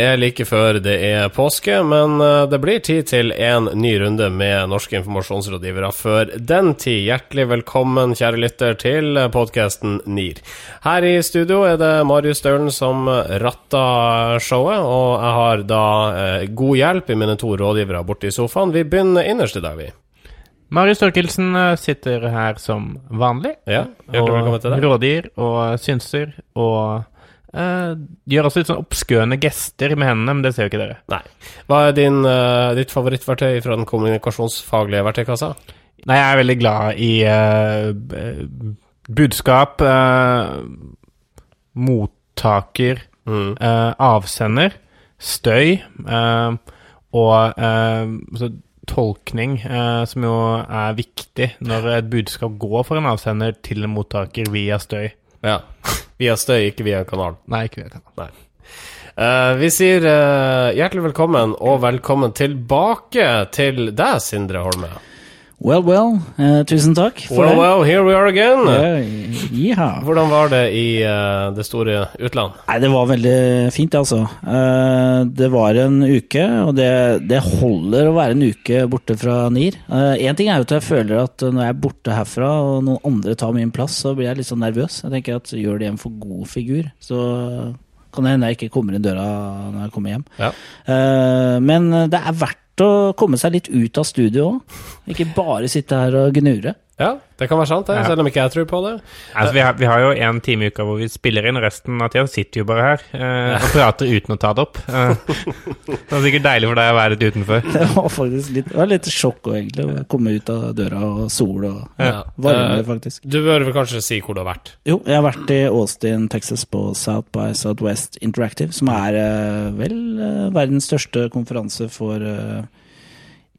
Er like før det er påske, men eh, det blir tid til en ny runde med norske informasjonsrådgivere. Før den tid, hjertelig velkommen, kjære lytter, til podkasten NIR. Her i studio er det Marius Staulen som ratter showet, og jeg har da eh, god hjelp i mine to rådgivere borte i sofaen. Vi begynner innerst i dag, vi. Marius Torkelsen eh, sitter her som vanlig. Ja, hjertelig velkommen til deg. Og rådgir og synser og Uh, gjør også litt sånn oppskøende gester med hendene, men det ser jo ikke dere. Nei. Hva er din, uh, ditt favorittverktøy fra den kommunikasjonsfaglige verktøykassa? Nei, jeg er veldig glad i uh, budskap, mottaker, mm. avsender, støy og tolkning, som jo er viktig når et budskap går for en avsender til en mottaker via støy. Ja. Via støy, ikke via kanalen. Nei, ikke via kanal. Nei. Uh, vi sier uh, hjertelig velkommen, og velkommen tilbake til deg, Sindre Holme. Well, well. Uh, tusen takk. well, det. well, here we are again. Yeah. Hvordan var det i det store utland? Nei, Det var veldig fint, altså. det var en uke, og det, det, holder å være en uke borte fra NIR. Én ting er jo at jeg føler at når jeg er borte herfra, og noen andre tar min plass, så blir jeg litt sånn nervøs. Jeg tenker at gjør de en for god figur, så kan det hende jeg ikke kommer inn døra når jeg kommer hjem. Ja. men det er verdt å komme seg litt ut av studio òg. Ikke bare sitte her og gnure. Ja, det kan være sant, det, selv om ikke jeg tror på det. Altså, vi, har, vi har jo en time i uka hvor vi spiller inn, resten av tida sitter jo bare her eh, og prater uten å ta det opp. Eh, det var sikkert deilig for deg å være litt utenfor. Det var faktisk litt, det var litt sjokk òg, egentlig. Å komme ut av døra og sol og ja, varme, uh, faktisk. Du bør vel kanskje si hvor du har vært? Jo, jeg har vært i Austin, Texas på South by Southwest Interactive, som er uh, vel uh, verdens største konferanse for Eh,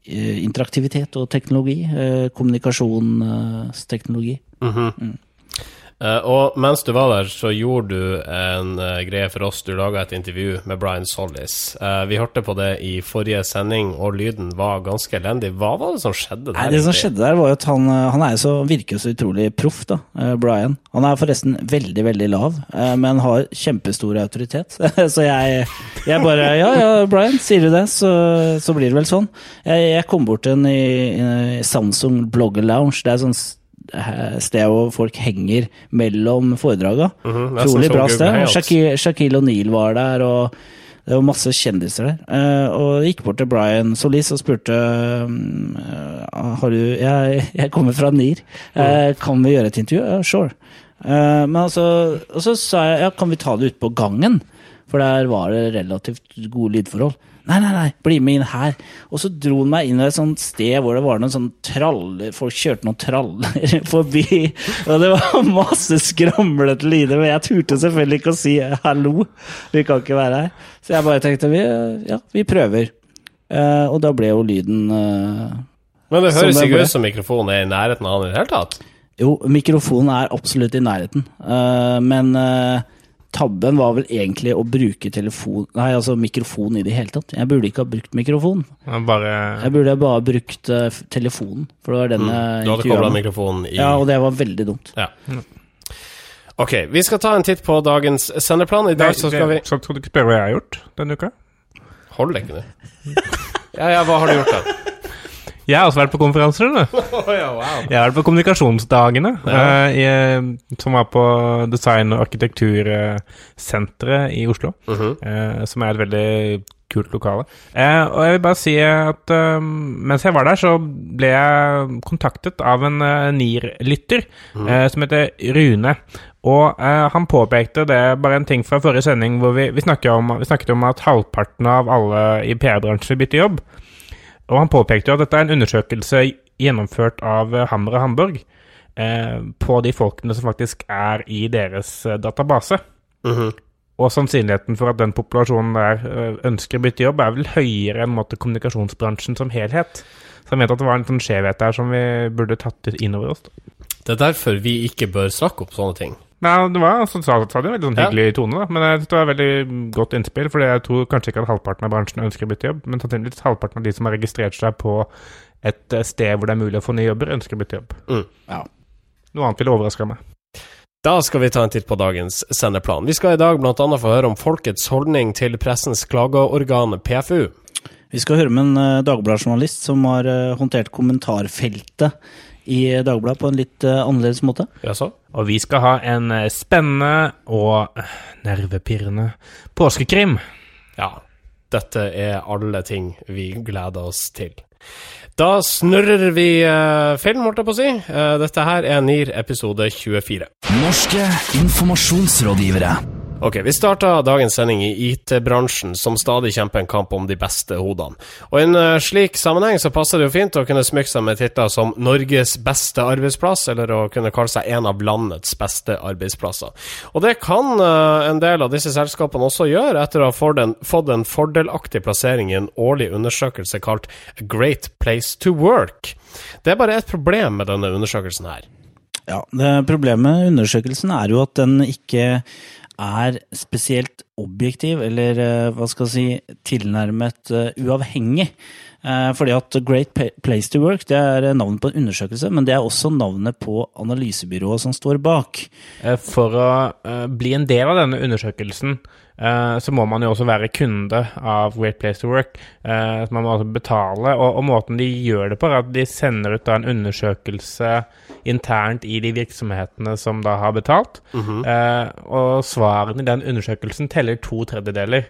interaktivitet og teknologi. Eh, kommunikasjonsteknologi. Mm -hmm. mm. Uh, og mens du var der, så gjorde du en uh, greie for oss. Du laga et intervju med Brian Sollis. Uh, vi hørte på det i forrige sending, og lyden var ganske elendig. Hva var det som skjedde der? Nei, det som skjedde der, var at han, han er så, virker så utrolig proff, da, Brian. Han er forresten veldig, veldig lav, men har kjempestor autoritet. så jeg, jeg, bare Ja ja, Brian, sier du det, så, så blir det vel sånn. Jeg, jeg kom bort til en i, i Samsung Blogger Lounge. Det er sånn sted hvor folk henger mellom foredraga. Mm -hmm, bra sted. Shaquille, Shaquille O'Neal var der, og det var masse kjendiser der. Uh, og gikk bort til Brian Solis og spurte uh, har du Jeg, jeg kommer fra NIR, uh, kan vi gjøre et intervju? Ja, sure. men altså, og så sa jeg ja, kan vi ta det ute på gangen? For der var det relativt gode lydforhold. Nei, nei, nei, bli med inn her. Og så dro han meg inn i et sånt sted hvor det var noen sånn traller Folk kjørte noen traller forbi. Og det var masse skramlete lyder, men jeg turte selvfølgelig ikke å si hallo. Vi kan ikke være her. Så jeg bare tenkte vi, ja, vi prøver. Uh, og da ble jo lyden uh, Men det høres ikke ut som mikrofonen er i nærheten av han i det hele tatt? Jo, mikrofonen er absolutt i nærheten, uh, men tabben var vel egentlig å bruke telefon Nei, altså mikrofon i det hele tatt. Jeg burde ikke ha brukt mikrofon. Bare... Jeg burde bare brukt uh, telefonen, for det var den mm. jeg Du hadde kobla mikrofonen i Ja, og det var veldig dumt. Ja. Ok, vi skal ta en titt på dagens sendeplan. I dag så skal vi Skal du ikke spørre hva jeg har gjort denne uka? Hold deg ikke nå. Ja, ja, hva har du gjort, da? Jeg har også vært på konferanser. Wow. Jeg har vært på Kommunikasjonsdagene, uh, i, som var på Design- og arkitektursenteret i Oslo. Uh -huh. uh, som er et veldig kult lokale. og jeg vil bare si at mens jeg var der, så ble jeg kontaktet av en NIR-lytter -huh. som heter Rune. Og han påpekte det bare en ting fra forrige sending hvor vi, vi, snakket, om, vi snakket om at halvparten av alle i PR-bransjen bytter jobb. Og han påpekte jo at dette er en undersøkelse gjennomført av Hammer og Hamburg eh, på de folkene som faktisk er i deres eh, database. Mm -hmm. Og sannsynligheten for at den populasjonen der eh, ønsker å bytte jobb, er vel høyere enn måtte, kommunikasjonsbransjen som helhet. Så jeg mente at det var en sånn skjevhet der som vi burde tatt inn over oss. Det er derfor vi ikke bør snakke opp sånne ting. Nei, det var sånn, sa, sa det veldig sånn hyggelig ja. tone, da. Men jeg det var veldig godt innspill. For jeg tror kanskje ikke at halvparten av bransjen ønsker å bytte jobb, men sannsynligvis halvparten av de som har registrert seg på et eh, sted hvor det er mulig å få nye jobber, ønsker å bytte jobb. Mm. Ja. Noe annet ville overraska meg. Da skal vi ta en titt på dagens sendeplan. Vi skal i dag bl.a. få høre om folkets holdning til pressens klageorgan PFU. Vi skal høre med en uh, Dagbladet-journalist som har uh, håndtert kommentarfeltet i Dagbladet på en litt uh, annerledes måte. Jaså? Og vi skal ha en spennende og nervepirrende påskekrim. Ja. Dette er alle ting vi gleder oss til. Da snurrer vi uh, film, holdt jeg på å si. Uh, dette her er NIR episode 24. Norske informasjonsrådgivere. Ok, Vi starta dagens sending i IT-bransjen, som stadig kjemper en kamp om de beste hodene. Og I en uh, slik sammenheng så passer det jo fint å kunne smykke seg med titler som Norges beste arbeidsplass, eller å kunne kalle seg en av landets beste arbeidsplasser. Og det kan uh, en del av disse selskapene også gjøre, etter å ha fått en, fått en fordelaktig plassering i en årlig undersøkelse kalt A Great Place to Work. Det er bare et problem med denne undersøkelsen her. Ja, det Problemet med undersøkelsen er jo at den ikke er spesielt objektiv, eller eh, hva skal jeg si, tilnærmet uh, uavhengig. Uh, fordi at Great Place to Work det er navnet på en undersøkelse, men det er også navnet på analysebyrået som står bak. For å bli en del av denne undersøkelsen, så må man jo også være kunde av Great Place to Work. Så man må altså betale, og, og måten de gjør det på, er at de sender ut en undersøkelse internt i de virksomhetene som da har betalt. Mm -hmm. Og svarene i den undersøkelsen teller to tredjedeler.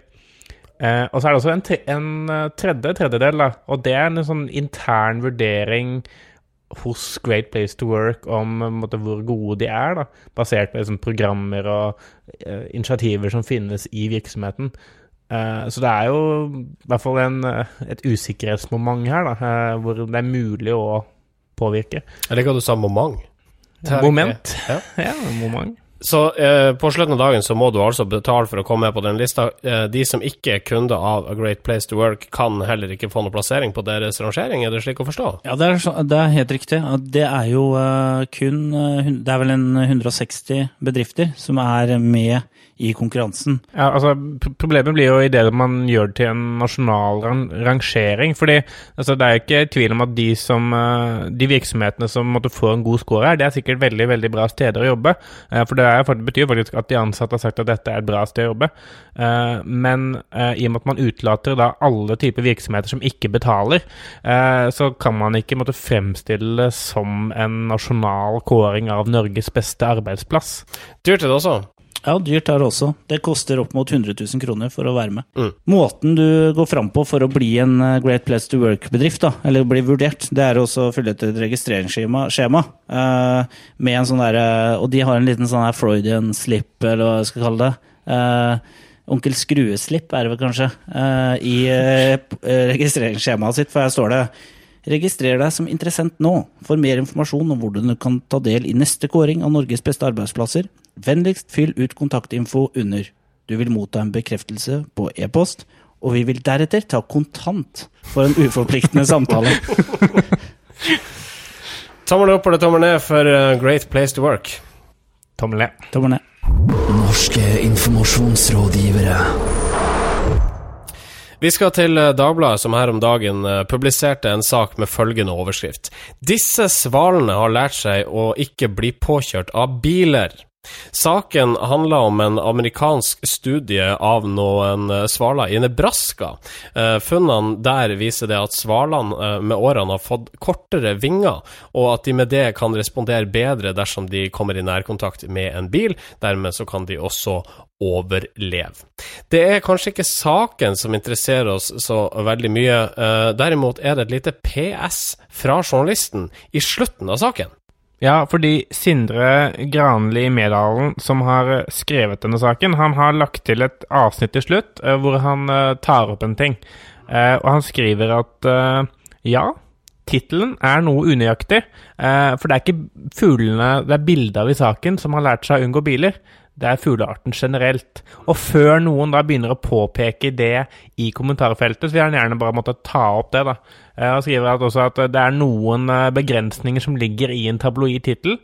Uh, og så er det også en, en eh, tredje tredjedel, da, og det er en sånn intern vurdering hos Great Place to Work om måte, hvor gode de er, da, basert på liksom, programmer og uh, initiativer som finnes i virksomheten. Uh, så det er jo i hvert fall en, et usikkerhetsmoment her, da, uh, hvor det er mulig å påvirke. Jeg liker at du sa moment. Moment. Ja, ja moment. Så eh, på slutten av dagen så må du altså betale for å komme med på den lista. Eh, de som ikke er kunder av A Great Place to Work, kan heller ikke få noe plassering på deres rangering, er det slik å forstå? Ja, det er, så, det er helt riktig. Det er jo uh, kun uh, Det er vel en 160 bedrifter som er med i konkurransen. Ja, altså Problemet blir jo i det man gjør det til en nasjonal rangering. fordi altså, Det er ikke tvil om at de, som, uh, de virksomhetene som måtte få en god score her, det er sikkert veldig veldig bra steder å jobbe. for det er, betyr faktisk at de ansatte har sagt at dette er et bra sted å jobbe. Uh, men uh, i og med at man utelater da alle typer virksomheter som ikke betaler, uh, så kan man ikke måtte fremstille det som en nasjonal kåring av Norges beste arbeidsplass. Dyrt er det også? Ja, dyrt er det også. Det koster opp mot 100 000 kroner for å være med. Mm. Måten du går fram på for å bli en Great Place to Work-bedrift, eller bli vurdert, det er også å fylle ut et registreringsskjema. Skjema, uh, med en sånn der, Og de har en liten sånn her Freudian slip, eller hva jeg skal kalle det. Uh, Onkel Skrueslipp er det vel kanskje, uh, i registreringsskjemaet sitt, for her står det Registrer deg som interessent nå. For mer informasjon om hvordan du kan ta del i neste kåring av Norges beste arbeidsplasser, vennligst fyll ut kontaktinfo under. Du vil motta en bekreftelse på e-post, og vi vil deretter ta kontant for en uforpliktende samtale. tommel opp eller tommel ned for Great Place to Work? Tommel ned. Tommel ned. Norske informasjonsrådgivere. Vi skal til eh, Dagbladet, som her om dagen eh, publiserte en sak med følgende overskrift. Disse svalene har lært seg å ikke bli påkjørt av biler. Saken handler om en amerikansk studie av noen eh, svaler i Nebraska. Eh, funnene der viser det at svalene eh, med årene har fått kortere vinger, og at de med det kan respondere bedre dersom de kommer i nærkontakt med en bil. Dermed så kan de også overleve. Det er kanskje ikke saken som interesserer oss så veldig mye, derimot er det et lite PS fra journalisten i slutten av saken. Ja, fordi Sindre Granli Medalen, som har skrevet denne saken, han har lagt til et avsnitt til slutt uh, hvor han uh, tar opp en ting. Og han skriver at ja, tittelen er noe unøyaktig. for det er ikke fuglene det er bilde av i saken som har lært seg å unngå biler det er fuglearten generelt. Og før noen da begynner å påpeke det i kommentarfeltet, så vil han gjerne bare måtte ta opp det. da. Han skriver at også at det er noen eh, begrensninger som ligger i en tabloid tittel,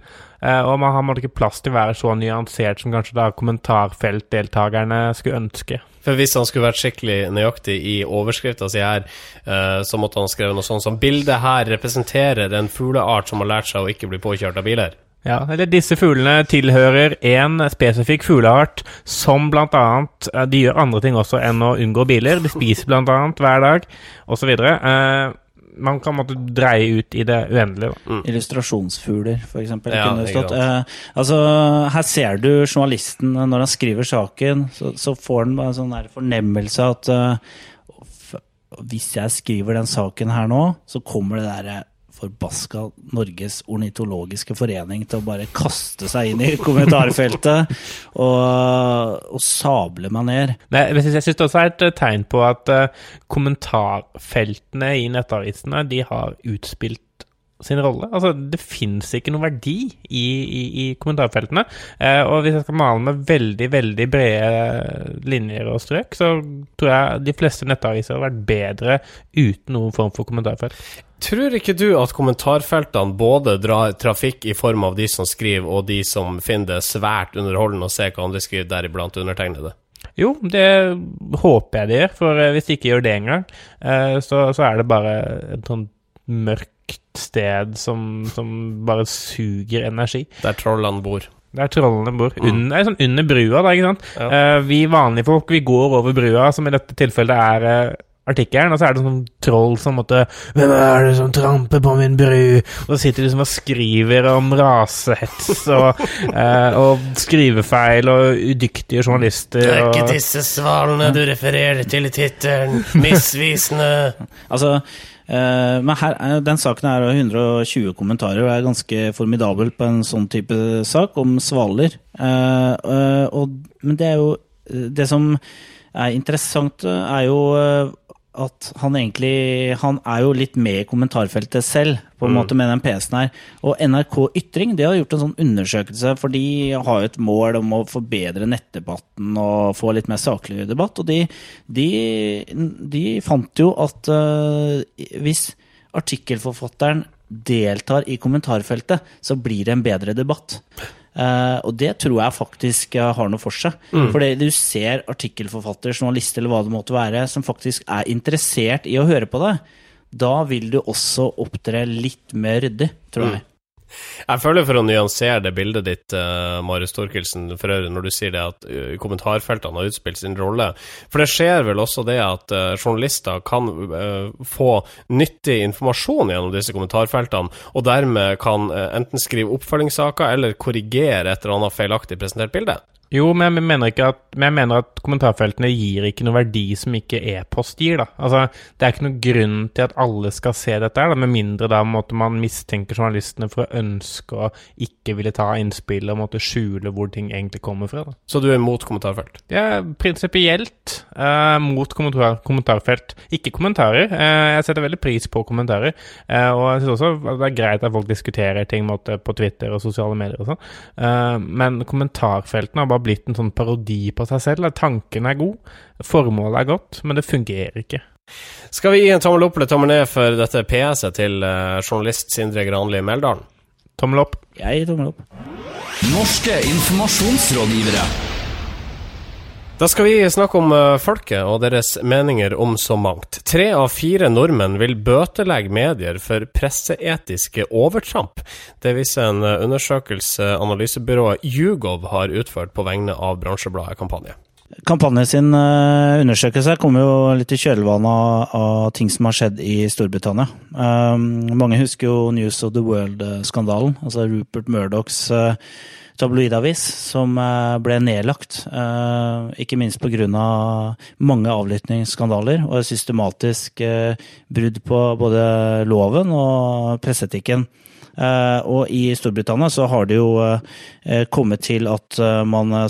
eh, og man har ikke plass til å være så nyansert som kanskje da kommentarfeltdeltakerne skulle ønske. For Hvis han skulle vært skikkelig nøyaktig i overskrifta si her, eh, så måtte han skrevet noe sånt som 'Bildet her representerer en fugleart som har lært seg å ikke bli påkjørt av biler'. Ja, eller disse fuglene tilhører en spesifikk fugleart som blant annet eh, De gjør andre ting også enn å unngå biler. De spiser blant annet hver dag, osv. Eh, man kan måtte dreie ut i det uendelige. Da. Illustrasjonsfugler, eksempel. Ja. Eh, altså, her ser du journalisten eh, når han skriver saken, så, så får han bare en sånn fornemmelse at eh, hvis jeg skriver den saken her nå, så kommer det derre forbaska Norges ornitologiske forening til å bare kaste seg inn i kommentarfeltet og, og sable meg ned. Nei, jeg synes det også er et eh, tegn på at eh, kommentarfeltene i nettavisene de har utspilt sin rolle. Altså, det fins ikke noe verdi i, i, i kommentarfeltene. Eh, og hvis jeg skal male med veldig, veldig brede linjer og strøk, så tror jeg de fleste nettaviser har vært bedre uten noen form for kommentarfelt. Tror ikke du at kommentarfeltene både drar trafikk i form av de som skriver, og de som finner det svært underholdende å se hva andre skriver, deriblant undertegnede? Jo, det håper jeg de gjør, for eh, hvis de ikke gjør det engang, eh, så, så er det bare et sånn mørkt sted som, som bare suger energi. Der trollene bor. Der trollene bor. Under, nei, sånn under brua, da, ikke sant. Ja. Uh, vi vanlige folk, vi går over brua, som i dette tilfellet er uh, artikkelen, og så er det sånn troll som måtte Hvem er det som tramper på min bru? Og så sitter de som og skriver om rasehets og, eh, og skrivefeil og udyktige journalister. og, disse svalene du refererer til i tittelen. Misvisende. Altså, men her, er- den saken er 120 kommentarer og er ganske formidabel på en sånn type sak om svaler. Eh, eh, men det er jo Det som er interessant, eh, er jo eh, at han egentlig Han er jo litt med i kommentarfeltet selv, på en måte med den PC-en her. Og NRK Ytring de har gjort en sånn undersøkelse, for de har jo et mål om å forbedre nettdebatten og få litt mer saklig debatt. Og de, de, de fant jo at uh, hvis artikkelforfatteren deltar i kommentarfeltet, så blir det en bedre debatt. Eh, og det tror jeg faktisk eh, har noe for seg. for du ser artikkelforfatter, journalist eller hva det måtte være, som faktisk er interessert i å høre på deg. Da vil du også opptre litt mer ryddig, tror jeg. Jeg føler for å nyansere det bildet ditt, uh, Marius Thorkildsen, for øvrig, når du sier det at uh, kommentarfeltene har utspilt sin rolle. For det skjer vel også det at uh, journalister kan få nyttig informasjon gjennom disse kommentarfeltene, og dermed kan enten skrive oppfølgingssaker eller korrigere et eller annet feilaktig presentert bilde. Jo, men jeg mener, at, men jeg mener at kommentarfeltene gir ikke noe verdi som ikke e-post gir. da. Altså, Det er ikke noen grunn til at alle skal se dette, her, da, med mindre da måtte man mistenker journalistene for å ønske å ikke ville ta innspill og måtte skjule hvor ting egentlig kommer fra. da. Så du er mot kommentarfelt? Ja, prinsipielt eh, mot kommentar kommentarfelt. Ikke kommentarer. Eh, jeg setter veldig pris på kommentarer. Eh, og jeg syns også det er greit at folk diskuterer ting måtte, på Twitter og sosiale medier og sånn. Eh, men kommentarfeltene har bare blitt en sånn parodi på seg selv. Tanken er god, formålet er godt, men det fungerer ikke. Skal vi gi en tommel opp eller tommel ned for dette PS-et til eh, journalist Sindre Granli Meldalen? Tommel opp. Jeg gir tommel opp. Norske informasjonsrådgivere. Da skal vi snakke om eh, folket og deres meninger om så mangt. Tre av fire nordmenn vil bøtelegge medier for presseetiske overtramp. Det viser en eh, undersøkelse analysebyrået Yougov har utført på vegne av bransjebladet Kampanje. Kampanjen sin eh, undersøkelse kommer jo litt i kjølvannet av, ting som har skjedd i Storbritannia. Mange husker jo News of the World-skandalen. Altså Rupert Murdochs tabloidavis som eh, ble nedlagt. eh, ikke minst pga. mange avlyttingsskandaler og systematisk eh, brudd på både loven og presseetikken. Og i Storbritannia så har det jo kommet til at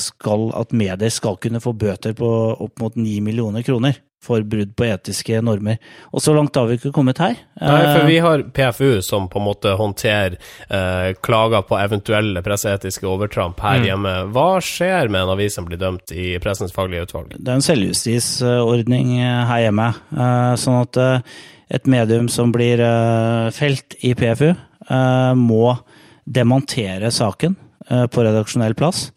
skal, at medier skal kunne få bøter på opp mot 9 millioner kroner for brudd på etiske normer. Og så langt har vi ikke kommet her. Nei, for Eh, vi har PFU som på en måte håndterer eh, klager på eventuelle presseetiske overtramp her hjemme. Hva skjer med en avis som blir dømt i Pressens faglige utvalg? Det er en selvjustisordning eh, her hjemme. eh, Sånn at eh, et medium som blir eh, felt i PFU, eh, må demontere saken eh, på redaksjonell plass.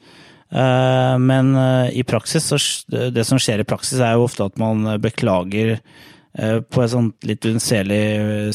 Eh, Men eh, i praksis, det som skjer i praksis, er jo ofte at man beklager eh, på et sånt litt unnselig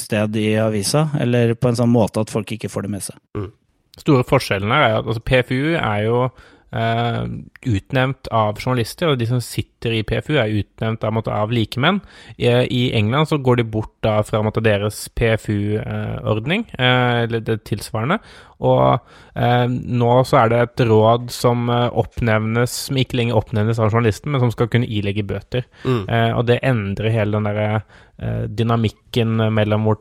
sted i avisa, eller på en sånn måte at folk ikke får det med seg. store forskjellen her er at altså, PFU er jo utnevnt av journalister, og de som sitter i PFU, er utnevnt av, måte, av likemenn. I, I England så går de bort da fra måte, deres PFU-ordning, eh, eller det tilsvarende, og eh, nå så er det et råd som eh, oppnevnes, som ikke lenger oppnevnes av journalisten, men som skal kunne ilegge bøter. Mm. Eh, og det endrer hele den derre eh, dynamikken mellom hvor,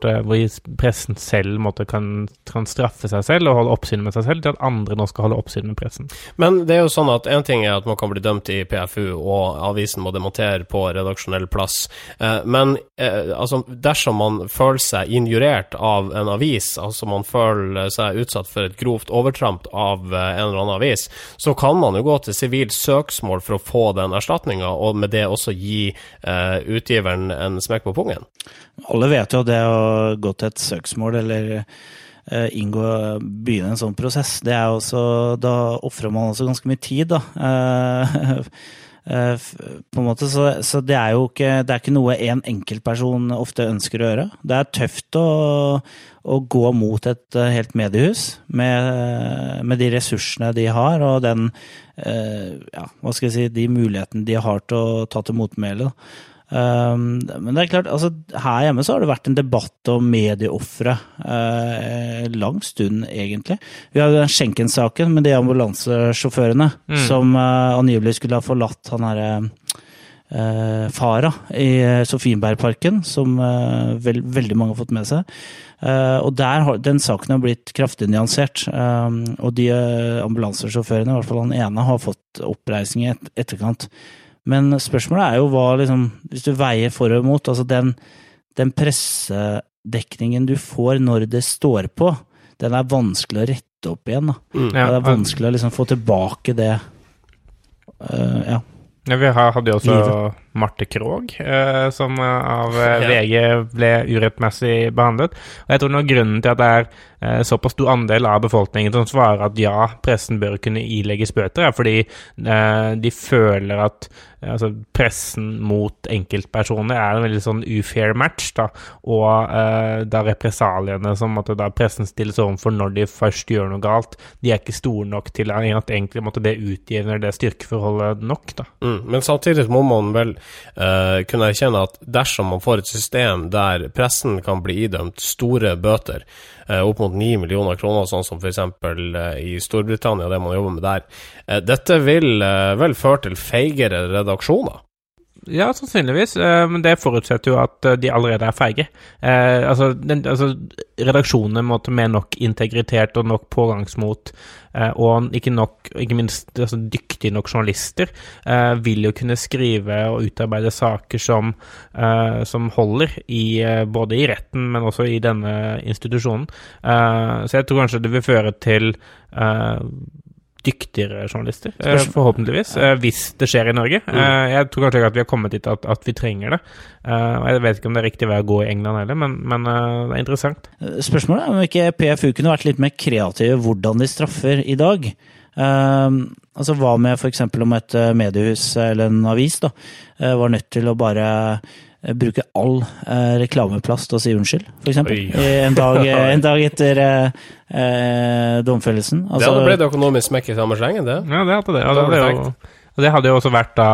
pressen selv måtte, kan, kan straffe seg selv og holde oppsyn med seg selv, til at andre nå skal holde oppsyn med pressen. Men det er jo sånn at en ting er at man kan bli dømt i PFU, og avisen må demontere på redaksjonell plass. Eh, men eh, altså, dersom man føler seg injurert av en avis, altså man føler seg utsatt for et grovt overtramp av eh, en eller annen avis, så kan man jo gå til sivilt søksmål for å få den erstatninga, og med det også gi eh, utgiveren en smekk på pungen. Alle vet jo at det å gå til et søksmål eller eh, inngå, begynne en sånn prosess, det er også Da ofrer man også ganske mye tid, da. Eh, eh, på en måte, så, så det er jo ikke, det er ikke noe en enkeltperson ofte ønsker å gjøre. Det er tøft å, å gå mot et helt mediehus med, med de ressursene de har, og den ja, hva skal jeg si, de mulighetene de har til å ta til motmæle. Um, men det er klart, altså, her hjemme så har det vært en debatt om medieofre uh, lang stund, egentlig. Vi har jo den Schenken-saken med de ambulansesjåførene som uh, angivelig skulle ha forlatt han herre uh, Fara i eh, Sofienbergparken, som eh, vel, veldig mange har fått med seg. Eh, og der har, Den saken har blitt kraftig nyansert. Um, og de eh, ambulansesjåførene, i hvert fall han ene, har fått oppreisning i et, etterkant. Men spørsmålet er jo hva liksom Hvis du veier for og imot, altså den, den pressedekningen du får når det står på, den er vanskelig å rette opp igjen. da. Mm. Ja, det er vanskelig å liksom få tilbake det. uh, ja. Ja, vi hadde jo også Livet. Marte Krogh, eh, som av eh, VG ble urettmessig behandlet. Og jeg tror nå grunnen til at det er eh, såpass stor andel av befolkningen som svarer at ja, pressen bør kunne ilegges bøter, er fordi de føler at altså, pressen mot enkeltpersoner er en veldig sånn ufair match, da, og da represaliene som måtte, da pressen stilles overfor når de først gjør noe galt, de er ikke store nok til at egentlig måtte det utjevner det styrkeforholdet nok, da. Mm, men samtidig må man vel eh, kunne erkjenne at dersom man får et system der pressen kan bli idømt store bøter, uh, opp mot 9 millioner kroner, sånn som f.eks. Uh, i Storbritannia, det man jobber med der, eh, dette vil eh, vel føre til feigere redaksjoner? Ja, sannsynligvis, eh, men det forutsetter jo at eh, de allerede er feige. Eh, altså, altså, redaksjonene måtte med nok integritet og nok pågangsmot, og ikke, nok, ikke minst altså, dyktige nok journalister, vil jo kunne skrive og utarbeide saker som, som holder, i, både i retten, men også i denne institusjonen. Så jeg tror kanskje det vil føre til dyktigere journalister, eh, forhåpentligvis, eh, hvis det skjer i Norge. Eh, Jeg tror kanskje ikke at vi har kommet dit at, at vi trenger det. Eh, Jeg vet ikke om det er riktig vei å gå i England heller, men, men det er interessant. Spørsmålet er om ikke PFU kunne vært litt mer kreative hvordan de straffer i dag. Altså Hva med f.eks. om et eh, mediehus eller en avis da, var nødt til å bare bruke all eh, reklameplass til å si unnskyld, f.eks. En, dag, eh, en dag etter eh, eh, domfellelsen. det Altså, hadde blitt økonomisk smekk i samme slengen, det. Ja, det hadde det. Og Det det, jo, og det hadde jo også vært da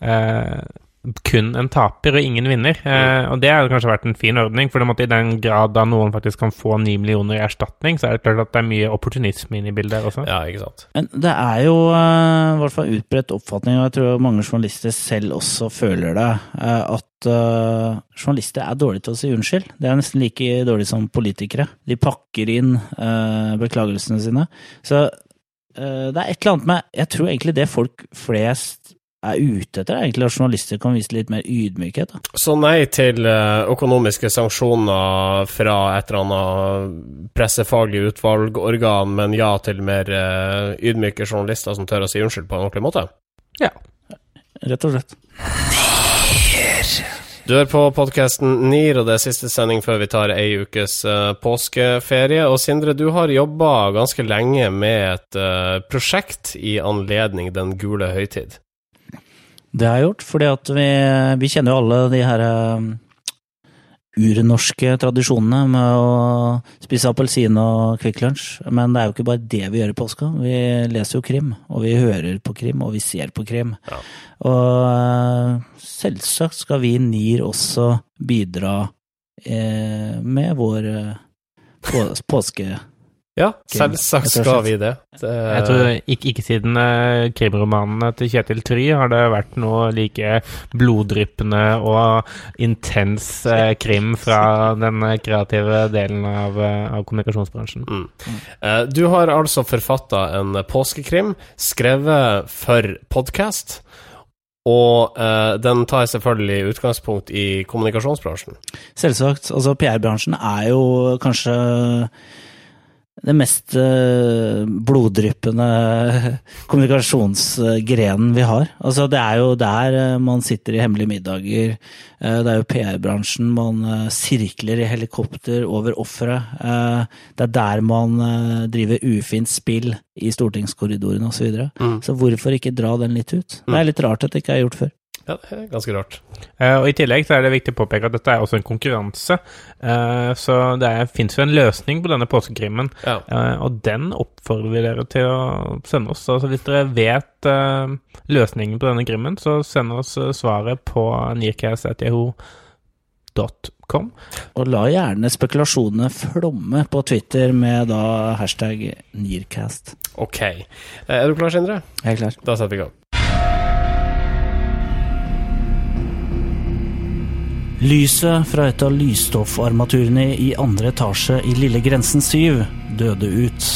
eh, kun en taper og ingen vinner. Eh, og det hadde kanskje vært en fin ordning, for det i den grad da noen faktisk kan få ni millioner i erstatning, så er det klart at det er mye opportunisme inne i bildet her også. Ja, ikke sant. Men det er jo eh, i hvert fall utbredt oppfatning, og jeg tror mange journalister selv også føler det, eh, at uh, journalister er dårlige til å si unnskyld. Det er nesten like dårlig som politikere. De pakker inn uh, beklagelsene sine. Så uh, det er et eller annet med Jeg tror egentlig det folk flest er ute etter, er egentlig at journalister kan vise litt mer ydmykhet. Da. Så nei til eh, økonomiske sanksjoner fra et eller annet pressefaglig utvalgorgan, men ja til mer eh, ydmyke journalister som tør å si unnskyld på en ordentlig måte? Ja. Rett og slett. Du er på podkasten NIR, og det er siste sending før vi tar ei ukes uh, påskeferie. Og Sindre, du har jobba ganske lenge med et uh, prosjekt i anledning Den gule høytid. Det har jeg gjort, fordi at vi, vi kjenner jo alle de her um, urnorske tradisjonene med å spise appelsin og Kvikk Lunsj. Men det er jo ikke bare det vi gjør i påska. Vi leser jo krim, og vi hører på krim, og vi ser på krim. Ja. Og eh, selvsagt skal vi NIR også bidra eh, med vår eh, på, påske... Ja, selvsagt skal vi det. det Jeg tror ikke, ikke siden eh, krimromanene til Kjetil Try har det vært noe like bloddryppende og intens eh, krim fra den kreative delen av, eh, av kommunikasjonsbransjen. Mm. Eh, Du har altså forfatta en påskekrim, skrevet for podkast. Og eh, den tar selvfølgelig utgangspunkt i kommunikasjonsbransjen. Selvsagt. Altså, PR-bransjen er jo kanskje det mest eh, bloddryppende kommunikasjonsgrenen vi har. Altså, det er jo der eh, man sitter i hemmelige middager. Eh, det er jo PR-bransjen. Man sirkler i helikopter over offeret. Det er der man driver ufint spill i stortingskorridorene osv. Så, videre. Mm. så hvorfor ikke dra den litt ut? Det er litt rart at det ikke er gjort før. Ja, det er ganske rart. Uh, og I tillegg så er det viktig å påpeke at dette er også en konkurranse. Uh, så det fins jo en løsning på denne påskekrimmen, Ja. uh, og den oppfordrer vi dere til å sende oss. Altså Hvis dere vet løsningen på denne krimmen, så send oss svaret på nearcast.yahoo.com. Og la gjerne spekulasjonene flomme på Twitter med da hashtag Nearcast. Ok. Er du klar, Sindre? Jeg er klar. Da setter vi i gang. Lyset fra et av lysstoffarmaturene i andre etasje i Lille Grensen 7 døde ut.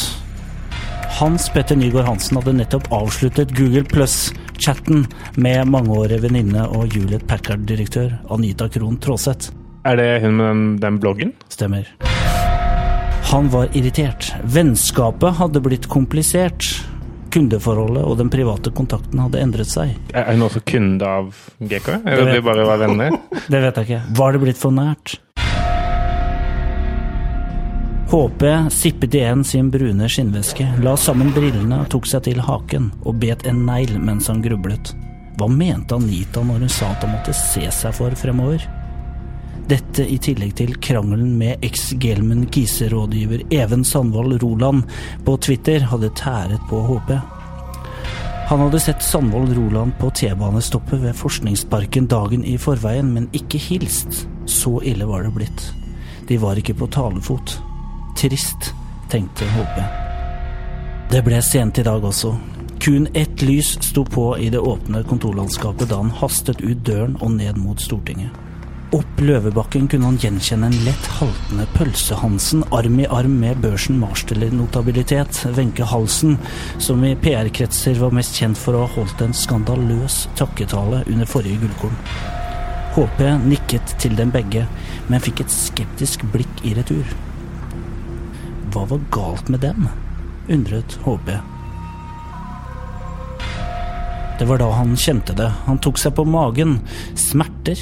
Hans Petter Nygaard Hansen hadde nettopp avsluttet Google Plus-chatten med mangeårig venninne og Juliet Packard-direktør Anita Krohn Traaseth. Er det hun med den, den bloggen? Stemmer. Han var irritert. Vennskapet hadde blitt komplisert. Kundeforholdet og den private kontakten hadde endret seg. Er hun også kunde av GK? Eller de bare var venner? Det vet jeg ikke. Var det blitt for nært? HP sippet igjen sin brune skinnveske, la sammen brillene og tok seg til haken og bet en negl mens han grublet. Hva mente Anita når hun sa at han måtte se seg for fremover? Dette i tillegg til krangelen med eks-Gelmen Kise-rådgiver Even Sandvold Roland på Twitter hadde tæret på HP. Han hadde sett Sandvold Roland på T-banestoppet ved Forskningsparken dagen i forveien, men ikke hilst. Så ille var det blitt. De var ikke på talefot. Trist, tenkte HP. Det ble sent i dag også. Kun ett lys sto på i det åpne kontorlandskapet da han hastet ut døren og ned mot Stortinget. Opp Løvebakken kunne han gjenkjenne en lett haltende Pølse-Hansen arm i arm med børsen Marsteller-notabilitet, Wenche Halsen, som i PR-kretser var mest kjent for å ha holdt en skandaløs takketale under forrige gullkorn. HP nikket til dem begge, men fikk et skeptisk blikk i retur. Hva var galt med dem? undret HP. Det var da han kjente det. Han tok seg på magen. Smerter.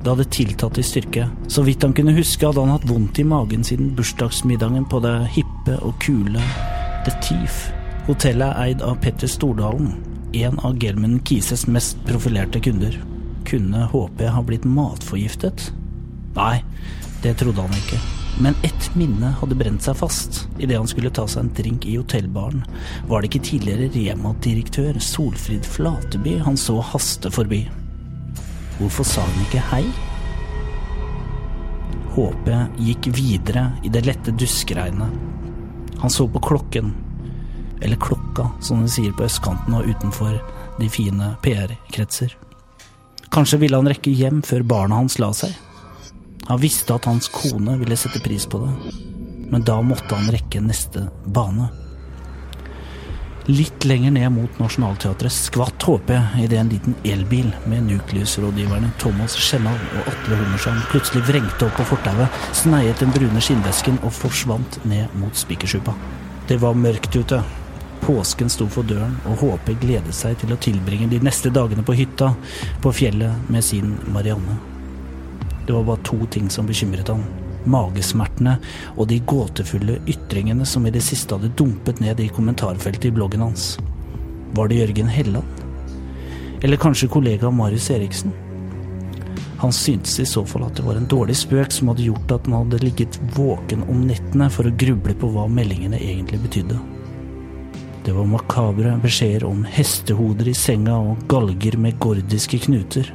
Det hadde tiltatt i styrke. Så vidt han kunne huske, hadde han hatt vondt i magen siden bursdagsmiddagen på det hippe og kule The Thief. Hotellet er eid av Petter Stordalen, en av Gelman Kises mest profilerte kunder. Kunne HP ha blitt matforgiftet? Nei, det trodde han ikke. Men ett minne hadde brent seg fast idet han skulle ta seg en drink i hotellbaren. Var det ikke tidligere Rema-direktør Solfrid Flateby han så haste forbi? Hvorfor sa han ikke hei? Håpet gikk videre i det lette duskregnet. Han så på klokken. Eller klokka, som de sier på østkanten og utenfor de fine PR-kretser. Kanskje ville han rekke hjem før barna hans la seg. Han visste at hans kone ville sette pris på det, men da måtte han rekke neste bane. Litt lenger ned mot Nationaltheatret skvatt HP idet en liten elbil med Nucleus-rådgiverne Thomas Skjennal og Atle Hummersand plutselig vrengte opp på fortauet, sneiet den brune skinnvesken og forsvant ned mot Spikersuppa. Det var mørkt ute. Påsken sto for døren, og HP gledet seg til å tilbringe de neste dagene på hytta på fjellet med sin Marianne. Det var bare to ting som bekymret han. Magesmertene og de gåtefulle ytringene som i det siste hadde dumpet ned i kommentarfeltet i bloggen hans. Var det Jørgen Helland? Eller kanskje kollega Marius Eriksen? Han syntes i så fall at det var en dårlig spøk som hadde gjort at han hadde ligget våken om nettene for å gruble på hva meldingene egentlig betydde. Det var makabre beskjeder om hestehoder i senga og galger med gordiske knuter.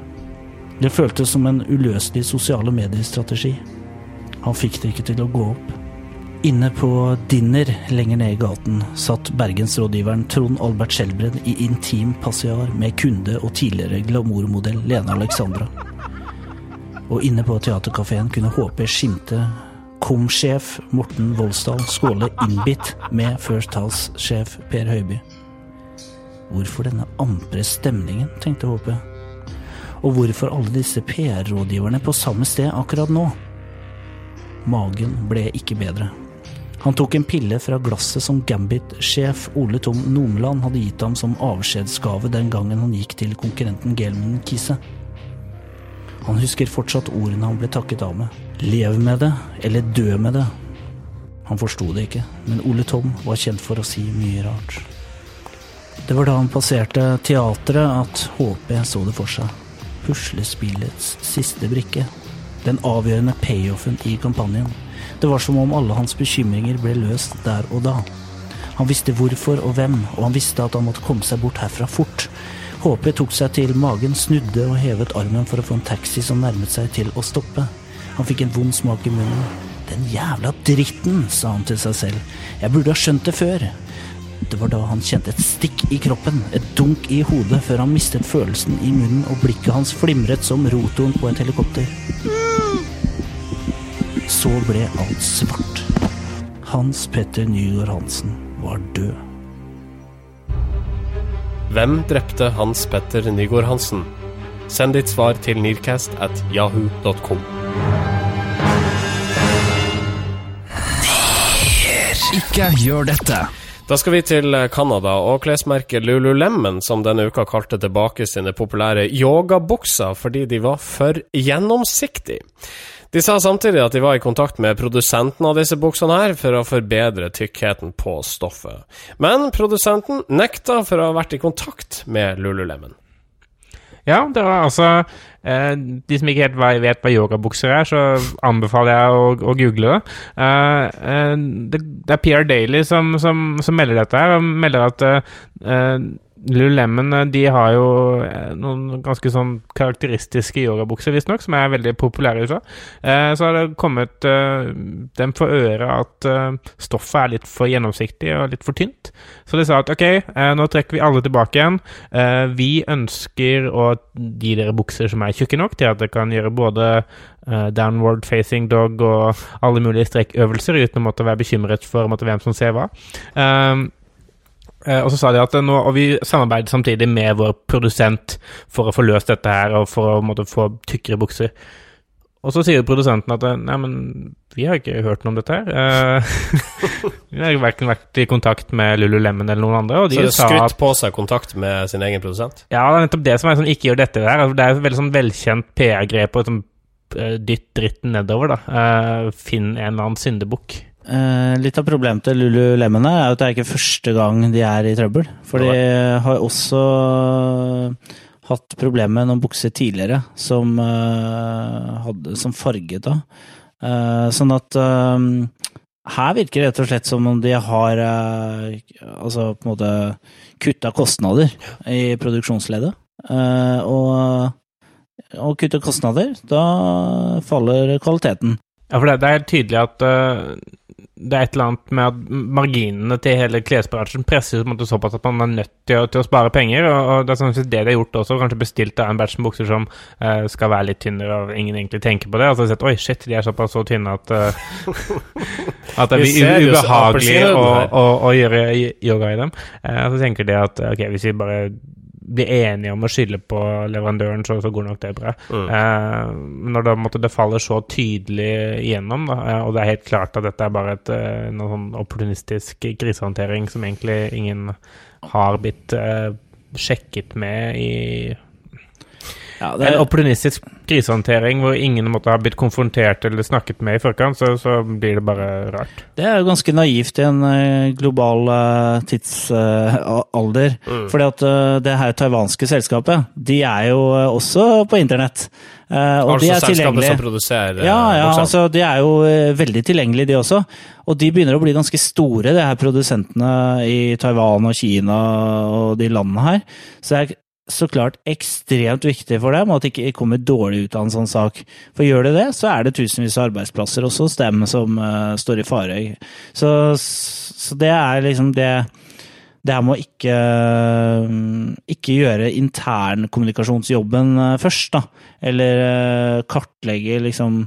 Det føltes som en uløselig sosiale medier-strategi. Han fikk det ikke til å gå opp. Inne på Dinner lenger ned i gaten satt bergensrådgiveren Trond Albert Skjelbred i intim passiar med kunde og tidligere glamourmodell Lene Alexandra. Og inne på teaterkafeen kunne HP skimte kom-sjef Morten Voldsdal skåle innbitt med First House-sjef Per Høiby. Hvorfor denne ampre stemningen, tenkte HP. Og hvorfor alle disse PR-rådgiverne på samme sted akkurat nå? Magen ble ikke bedre. Han tok en pille fra glasset som Gambit-sjef Ole Tom Nomeland hadde gitt ham som avskjedsgave den gangen han gikk til konkurrenten Gelman Kise. Han husker fortsatt ordene han ble takket av med. Lev med det, eller dø med det. Han forsto det ikke, men Ole Tom var kjent for å si mye rart. Det var da han passerte teatret at HP så det for seg. Puslespillets siste brikke. Den avgjørende payoffen i kampanjen. Det var som om alle hans bekymringer ble løst der og da. Han visste hvorfor og hvem, og han visste at han måtte komme seg bort herfra fort. HP tok seg til magen, snudde og hevet armen for å få en taxi som nærmet seg til å stoppe. Han fikk en vond smak i munnen. Den jævla dritten, sa han til seg selv. Jeg burde ha skjønt det før. Det var da han kjente et stikk i kroppen, et dunk i hodet, før han mistet følelsen i munnen og blikket hans flimret som rotoren på et helikopter. Så ble alt svart. Hans Petter Nygaard Hansen var død. Hvem drepte Hans Petter Nygaard Hansen? Send ditt svar til nearcast at yahoo.com. Ikke gjør dette. Da skal vi til Canada og klesmerket Lululemon, som denne uka kalte tilbake sine populære yogabukser fordi de var for gjennomsiktige. De sa samtidig at de var i kontakt med produsenten av disse buksene her for å forbedre tykkheten på stoffet. Men produsenten nekta for å ha vært i kontakt med Lululemon. Ja, det var altså eh, De som ikke helt vet hva yogabukser er, så anbefaler jeg å, å google det. Eh, eh, det. er PR Daily som, som, som melder dette her, og melder at Lululemon har jo eh, noen ganske sånn karakteristiske yogabukser, visstnok, som er veldig populære i USA. Eh, så har det kommet eh, dem for øre at stoffet er litt for gjennomsiktig og litt for tynt. Så de sa at ok, nå trekker vi alle tilbake igjen. Vi ønsker å gi dere bukser som er tjukke nok til at dere kan gjøre både downward facing dog og alle mulige strekkøvelser uten å måtte være bekymret for hvem som ser hva. Og så sa de at nå, og vi samarbeider samtidig med vår produsent for å få løst dette her, og for å måtte, få tykkere bukser. Og så sier produsenten at nei, men vi har ikke hørt noe om dette her. Eh, vi har verken vært i kontakt med Lululemon eller noen andre. Og de så det skrytt på seg kontakt med sin egen produsent? Ja, det er nettopp det som er sånn ikke gjør dette der. Altså, det er et veldig sånn velkjent PR-grep og sånn, dytt dritten nedover, da. Finn en eller annen syndebukk. Eh, litt av problemet til Lululemon er at det er ikke første gang de er i trøbbel. For de har også hatt problemer med noen bukser tidligere som, uh, hadde, som farget da. Sånn at her virker det rett og slett som om de har altså på en måte kutta kostnader i produksjonsleddet. og og kutte kostnader, da faller kvaliteten. Ja, for det, det er tydelig at det er et eller annet med at marginene til hele klesbransjen en måte såpass at man er nødt til å, til å spare penger. Og, og, det er sånn det de har gjort også. Kanskje bestilt en batch med bukser som uh, skal være litt tynnere, og ingen egentlig tenker på det. Og så har jeg sett oi, shit, de er såpass så tynne at uh, At det blir ubehagelig å, å, å, gjøre yoga i dem. Uh, så tenker de at ok, hvis vi bare blir enige om å skylde på leverandøren, så, så går nok det bra. Mm. Eh, når det, måtte, det, faller så tydelig igjennom, da, eh, og det er helt klart at dette er bare et, eh, sånn opportunistisk krisehåndtering som egentlig ingen har blitt eh, sjekket med i Ja, det er en opportunistisk krisehåndtering hvor ingen måtte ha blitt konfrontert eller snakket med i forkant, så, så blir det bare rart. det er jo ganske naivt i en global global uh, tidsalder. Mm. Fordi at uh, det her taiwanske selskapet, de er jo eh, også på internett. Uh, og de altså er selskapet som produserer eh, Ja, ja, altså de er jo uh, veldig tilgjengelige, de også. Og de begynner å bli ganske store, de her produsentene i Taiwan og Kina og de landene her. Så det er så klart ekstremt viktig for dem at de ikke kommer dårlig ut av en sånn sak. For gjør de det, så er det tusenvis av arbeidsplasser også hos dem som uh, står i fare. Så, så det er liksom det det her med å ikke, ikke gjøre internkommunikasjonsjobben eh, først, da. Eller uh, kartlegge liksom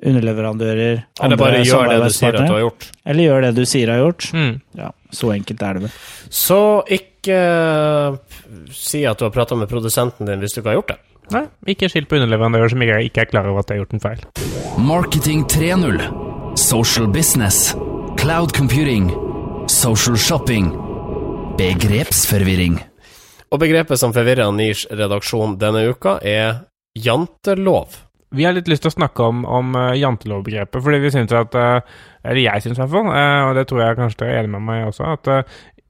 underleverandører, Eller bare gjør det du sier at du har gjort. Eller gjør det du sier har gjort. Mm. Ja, så enkelt er det vel. Så ikke eh, si at du har prata med produsenten din hvis du ikke har gjort det. Nei, ikke skilt på underleverandører som ikke er, ikke er klar over at de har gjort en feil. Marketing 3.0. Social business. Cloud computing. Social shopping. Begrepsforvirring. Og begrepet som forvirrer Nirs redaksjon denne uka, er jantelov. Vi har litt lyst til å snakke om, om uh, jantelovbegrepet, fordi vi syns at uh, Eller jeg syns i hvert fall, og det tror jeg kanskje dere er enig med meg også, at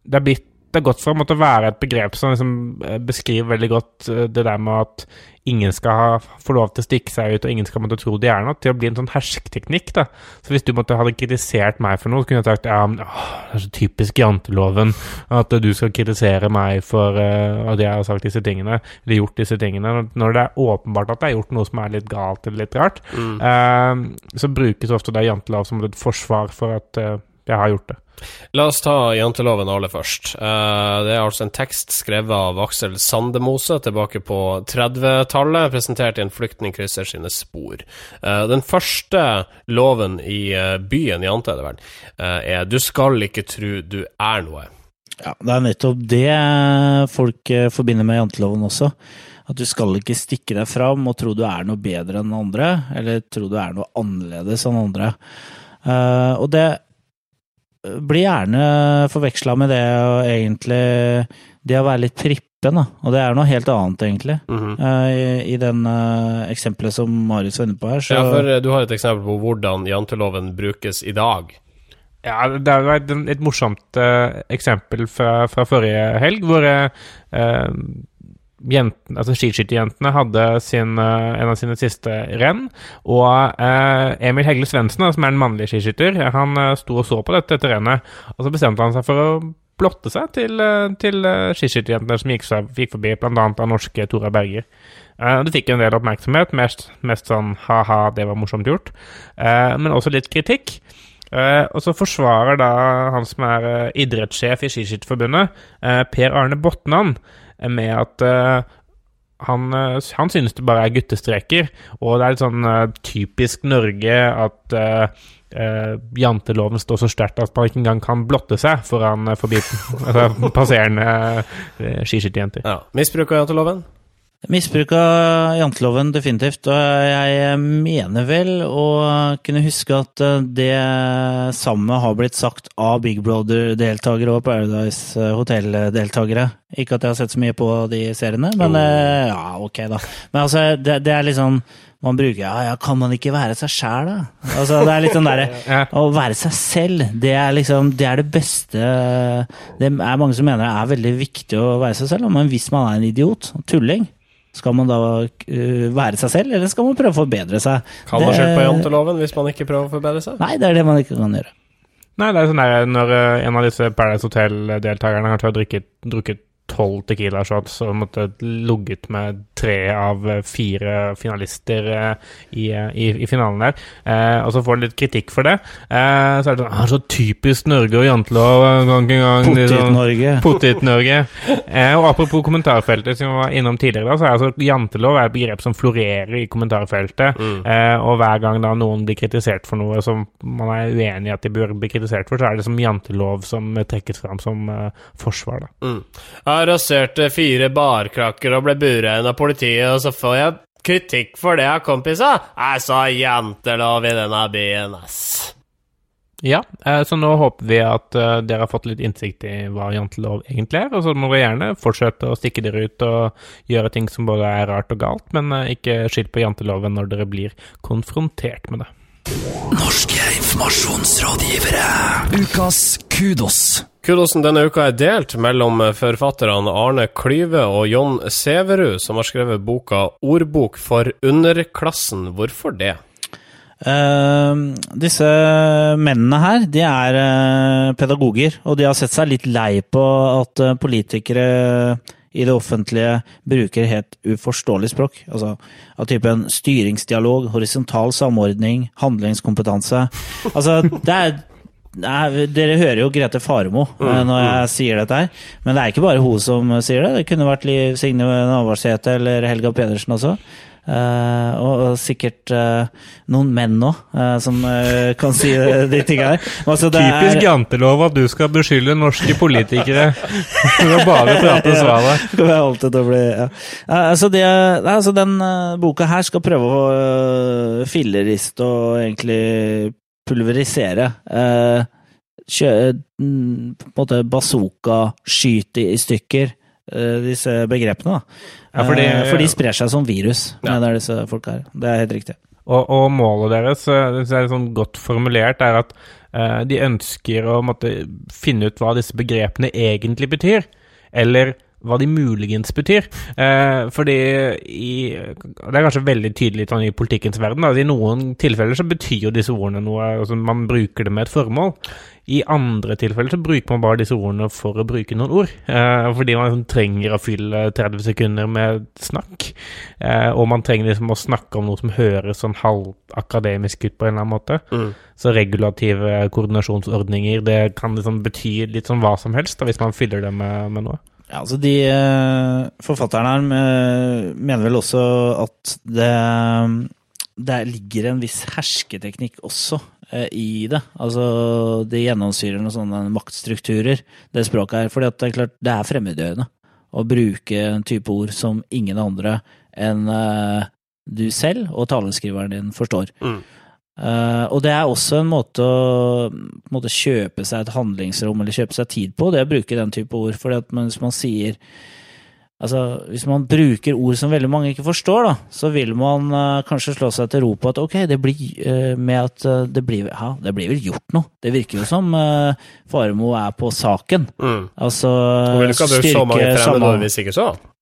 det er blitt det er gått fra å måtte være et begrep som liksom uh, beskriver veldig godt uh, det der med at ingen skal ha, få lov til å stikke seg ut, og ingen skal måtte tro de er noe, til å bli en sånn hersketeknikk. da. Så hvis du måtte hadde kritisert meg for noe, så kunne jeg sagt ja, men åh, det er så typisk janteloven at uh, du skal kritisere meg for uh, at jeg har sagt disse tingene, eller gjort disse tingene. Når- det er åpenbart at det er gjort noe som er litt galt eller litt rart, eh, så brukes ofte det jantelov som et forsvar for at eh, jeg har gjort det. La oss ta janteloven aller først. Eh, det er altså en tekst skrevet av Aksel Sandemose tilbake på 30-tallet, presentert i En flyktning krysser sine spor. Eh, den første loven i eh, byen Jante, er det vel, er 'du skal ikke tru du er noe'. Ja, det er nettopp det folk forbinder med janteloven også. At du skal ikke stikke deg fram og tro du er noe bedre enn andre, eller tro du er noe annerledes enn andre. Eh, og det blir gjerne forveksla med det og egentlig Det å være litt prippen, da. Og det er noe helt annet, egentlig. Mm -hmm. uh, I, I den uh, eksempelet som Marius var inne på her, så Ja, for eh, du har et eksempel på hvordan janteloven brukes i dag. Ja, det er et, et morsomt uh, eksempel fra, fra forrige helg, hvor eh, eh, jenten, altså skiskytterjentene hadde sin, eh, en av sine siste renn. Og eh, Emil Hegle Svendsen, som er en mannlig skiskytter, han eh, sto og så på dette dette rennet. Og så bestemte han seg for å blotte seg til, til skiskytterjentene som gikk, gikk forbi, bl.a. av norske Tora Berger. Det fikk en del oppmerksomhet, mest, mest sånn ha-ha, det var morsomt gjort, men også litt kritikk. Uh, og så forsvarer da han som er uh, idrettssjef i Skiskytterforbundet, uh, Per Arne Botnan, med at eh, han, eh, han synes det bare er guttestreker, og det er litt sånn eh, typisk Norge at Uh, janteloven står så sterkt at man ikke engang kan blotte seg foran uh, forbi altså, passerende uh, skiskytterjenter. Ja. Misbruk av janteloven? Misbruk av janteloven, definitivt. Og jeg mener vel å kunne huske at det samme har blitt sagt av Big Brother-deltakere og Paradise Hotel-deltakere. Ikke at jeg har sett så mye på de seriene, men oh. ja, ok, da. Men altså, det, det er liksom man bruker ja, ja, kan man ikke være seg sjæl, da? Altså, det er litt sånn derre Å være seg selv, det er liksom Det er det beste Det er mange som mener det er veldig viktig å være seg selv, men hvis man er en idiot, tulling, skal man da øh, være seg selv, eller skal man prøve å forbedre seg? Kan man skylde på janteloven hvis man ikke prøver å forbedre seg? Nei, det er det man ikke kan gjøre. Nei, det er sånn der når eh, en av disse Paradise Hotel-deltakerne har drukket, drukket tolv Tequila shots og måtte ligget med tre av eh, fire finalister eh, i, eh, i, i finalen der, eh, og så får han litt kritikk for det, eh, så er det sånn ah, Så typisk Norge og jantelov gang på gang. litt sånn- Potet-Norge. Potet-Norge. Eh, og apropos kommentarfeltet, som vi var innom tidligere, da, så er altså jantelov er et begrep som florerer i kommentarfeltet. Mm. Eh, og hver gang da noen blir kritisert for noe som man er uenig i at de bør bli kritisert for, så er det som jantelov som trekkes fram som eh, forsvar. da. Mm. Jeg arresterte fire barkrakker og ble bura inn av politiet, og så får jeg kritikk for det av kompisa. Jeg sa jantelov i denne byen, ass. Ja, eh, så nå håper vi at eh, dere har fått litt innsikt i hva jantelov egentlig er, og så må dere gjerne fortsette å stikke dere ut og gjøre ting som både er rart og galt, men eh, ikke skyld på janteloven når dere blir konfrontert med det. Norske informasjonsrådgivere. Ukas kudos. Kudosen denne uka er delt mellom forfatterne Arne Klyve og Jon Sæverud, som har skrevet boka 'Ordbok for underklassen'. Hvorfor det? Uh, disse mennene her, de er uh, pedagoger, og de har sett seg litt lei på at uh, politikere i det offentlige bruker helt uforståelig språk. Altså av typen styringsdialog, horisontal samordning, handlingskompetanse. Altså, det er Nei, dere hører jo Grete Faremo mm, når jeg sier dette her, men det er ikke bare hun som sier det. Det kunne vært Liv Signe Navarsete eller Helga Pedersen også. Uh, og, og sikkert uh, noen menn òg, som eh, kan si de tinga her. Altså, det Typisk er- jantelov at du skal beskylde norske politikere for å bare prate bli ja. Altså, det, altså Den eh, boka her skal prøve å uh, filleriste og egentlig pulverisere. Eh, kjø, mm, på en måte bazooka, skyte i stykker eh, disse begrepene. da. Ja, fordi- Eh, for de sprer seg som virus, Ja. mener disse folka her. Det er helt riktig. Og, og målet deres, eh, det er sånn godt formulert, er at eh, de ønsker å måtte, finne ut hva disse begrepene egentlig betyr, eller hva de muligens betyr. Eh, fordi i, Det er kanskje veldig tydelig sånn i politikkens verden. Da. I noen tilfeller så betyr jo disse ordene noe, altså man bruker det med et formål. I andre tilfeller så bruker man bare disse ordene for å bruke noen ord. Eh, fordi man liksom trenger å fylle 30 sekunder med snakk. Eh, og man trenger liksom å snakke om noe som høres sånn halvakademisk ut på en eller annen måte. Mm. Så regulative koordinasjonsordninger, det kan liksom bety litt sånn hva som helst da, hvis man fyller det med, med noe. Ja, altså de eh, Forfatterne her eh, mener vel også at det, det ligger en viss hersketeknikk også eh, i det. Altså det gjennomsyrer noen sånne maktstrukturer, det språket her. For det er klart, det er fremmedgjørende å bruke en type ord som ingen andre enn eh, du selv og taleskriveren din forstår. Mm. Eh, og det er også en måte å en måte kjøpe seg et handlingsrom eller kjøpe seg tid på, det å bruke den type ord. at hvis man sier Altså, Hvis man bruker ord som veldig mange ikke forstår, da, så vil man uh, kanskje slå seg til ro på at ok, det blir uh, med at uh, det blir Ja, det blir vel gjort noe. Det virker jo som uh, Faremo er på saken. Mm. Altså styrke fremmedord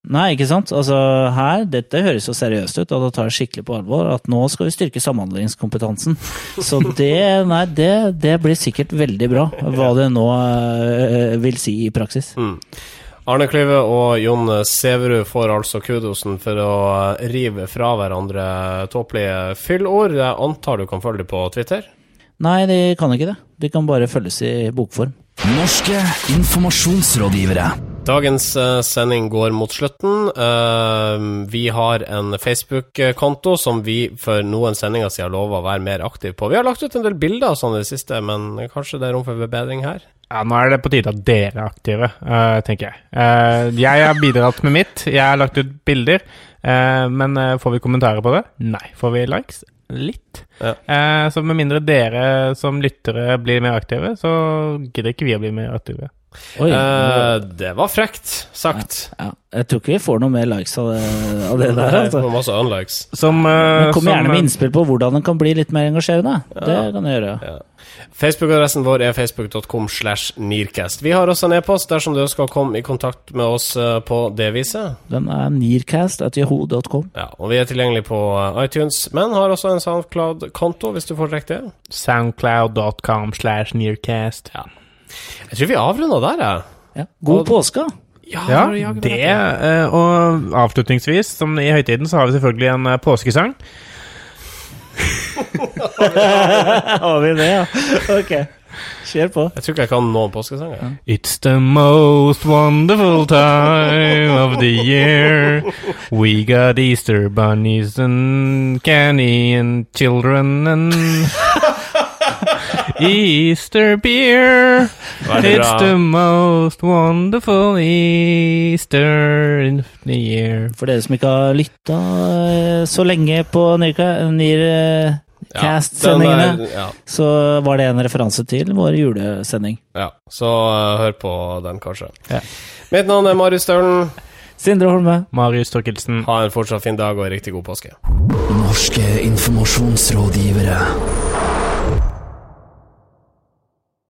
så. Nei, ikke sant? Altså her, Dette høres jo seriøst ut, og da tar jeg skikkelig på alvor at nå skal vi styrke samhandlingskompetansen. Så det, nei, det, det blir sikkert veldig bra, hva det nå øh, vil si i praksis. Mm. Arne Klyve og Jon Sæverud får altså kudosen for å rive fra hverandre tåpelige fyllord. Jeg antar du kan følge dem på Twitter? Nei, de kan ikke det. De kan bare følges i bokform. Norske informasjonsrådgivere. Dagens eh, sending går mot slutten. Eh, vi har en Facebook-konto som vi for noen sendinger siden lova å være mer aktiv på. Vi har lagt ut en del bilder og sånn i det siste, men kanskje det er rom for forbedring her? Ja, nå er det på tide at dere er aktive, eh, tenker jeg. Jeg har bidratt med mitt. Jeg har lagt ut bilder. men får vi kommentarer på det? Nei. Får vi likes? Litt. Ja. Eh, så med mindre dere som lyttere blir mer aktive, så gidder ikke vi å bli mer aktive. Oi, uh, det var frekt sagt. ja, jeg tror ikke vi får noe mer likes av det, av det der. Altså. var masse unlikes. Som, uh, Men kom som, gjerne med eh, innspill på hvordan den kan bli litt mer engasjerende. Det kan du gjøre. Ja. Facebook-adressen vår er facebook.com slash nearcast. Vi har også en e-post dersom du ønsker å komme i kontakt med oss på det viset. Den er nearcast.yahoo.com. Ja, og vi er tilgjengelig på iTunes, men har også en SoundCloud-konto, hvis du foretrekker det. Soundcloud.com slash nearcast. Jeg tror vi avrunder der, jeg. Ja. God Og- påske! Ja, jaggu det, eh, og avslutningsvis, som i høytiden, så har vi selvfølgelig en eh, påskesang. Har vi det, ja? Ok. Kjør på. Jeg tror ikke jeg kan noen påskesanger. It's the most wonderful time of the year. We got Easter bunnies and candy and children and Easter beer. It's the most wonderful Easter in the year. For dere som ikke har lytta eh, så lenge på Nir, eh, Cast-sendingene, ja, Ja, så var det en referanse til vår julesending. ja. Så uh, hør på den, kanskje. Ja. Mitt navn er Marius Stølen. Sindre Holme. Marius Torkelsen. Ha en fortsatt fin dag og en riktig god påske. Norske informasjonsrådgivere.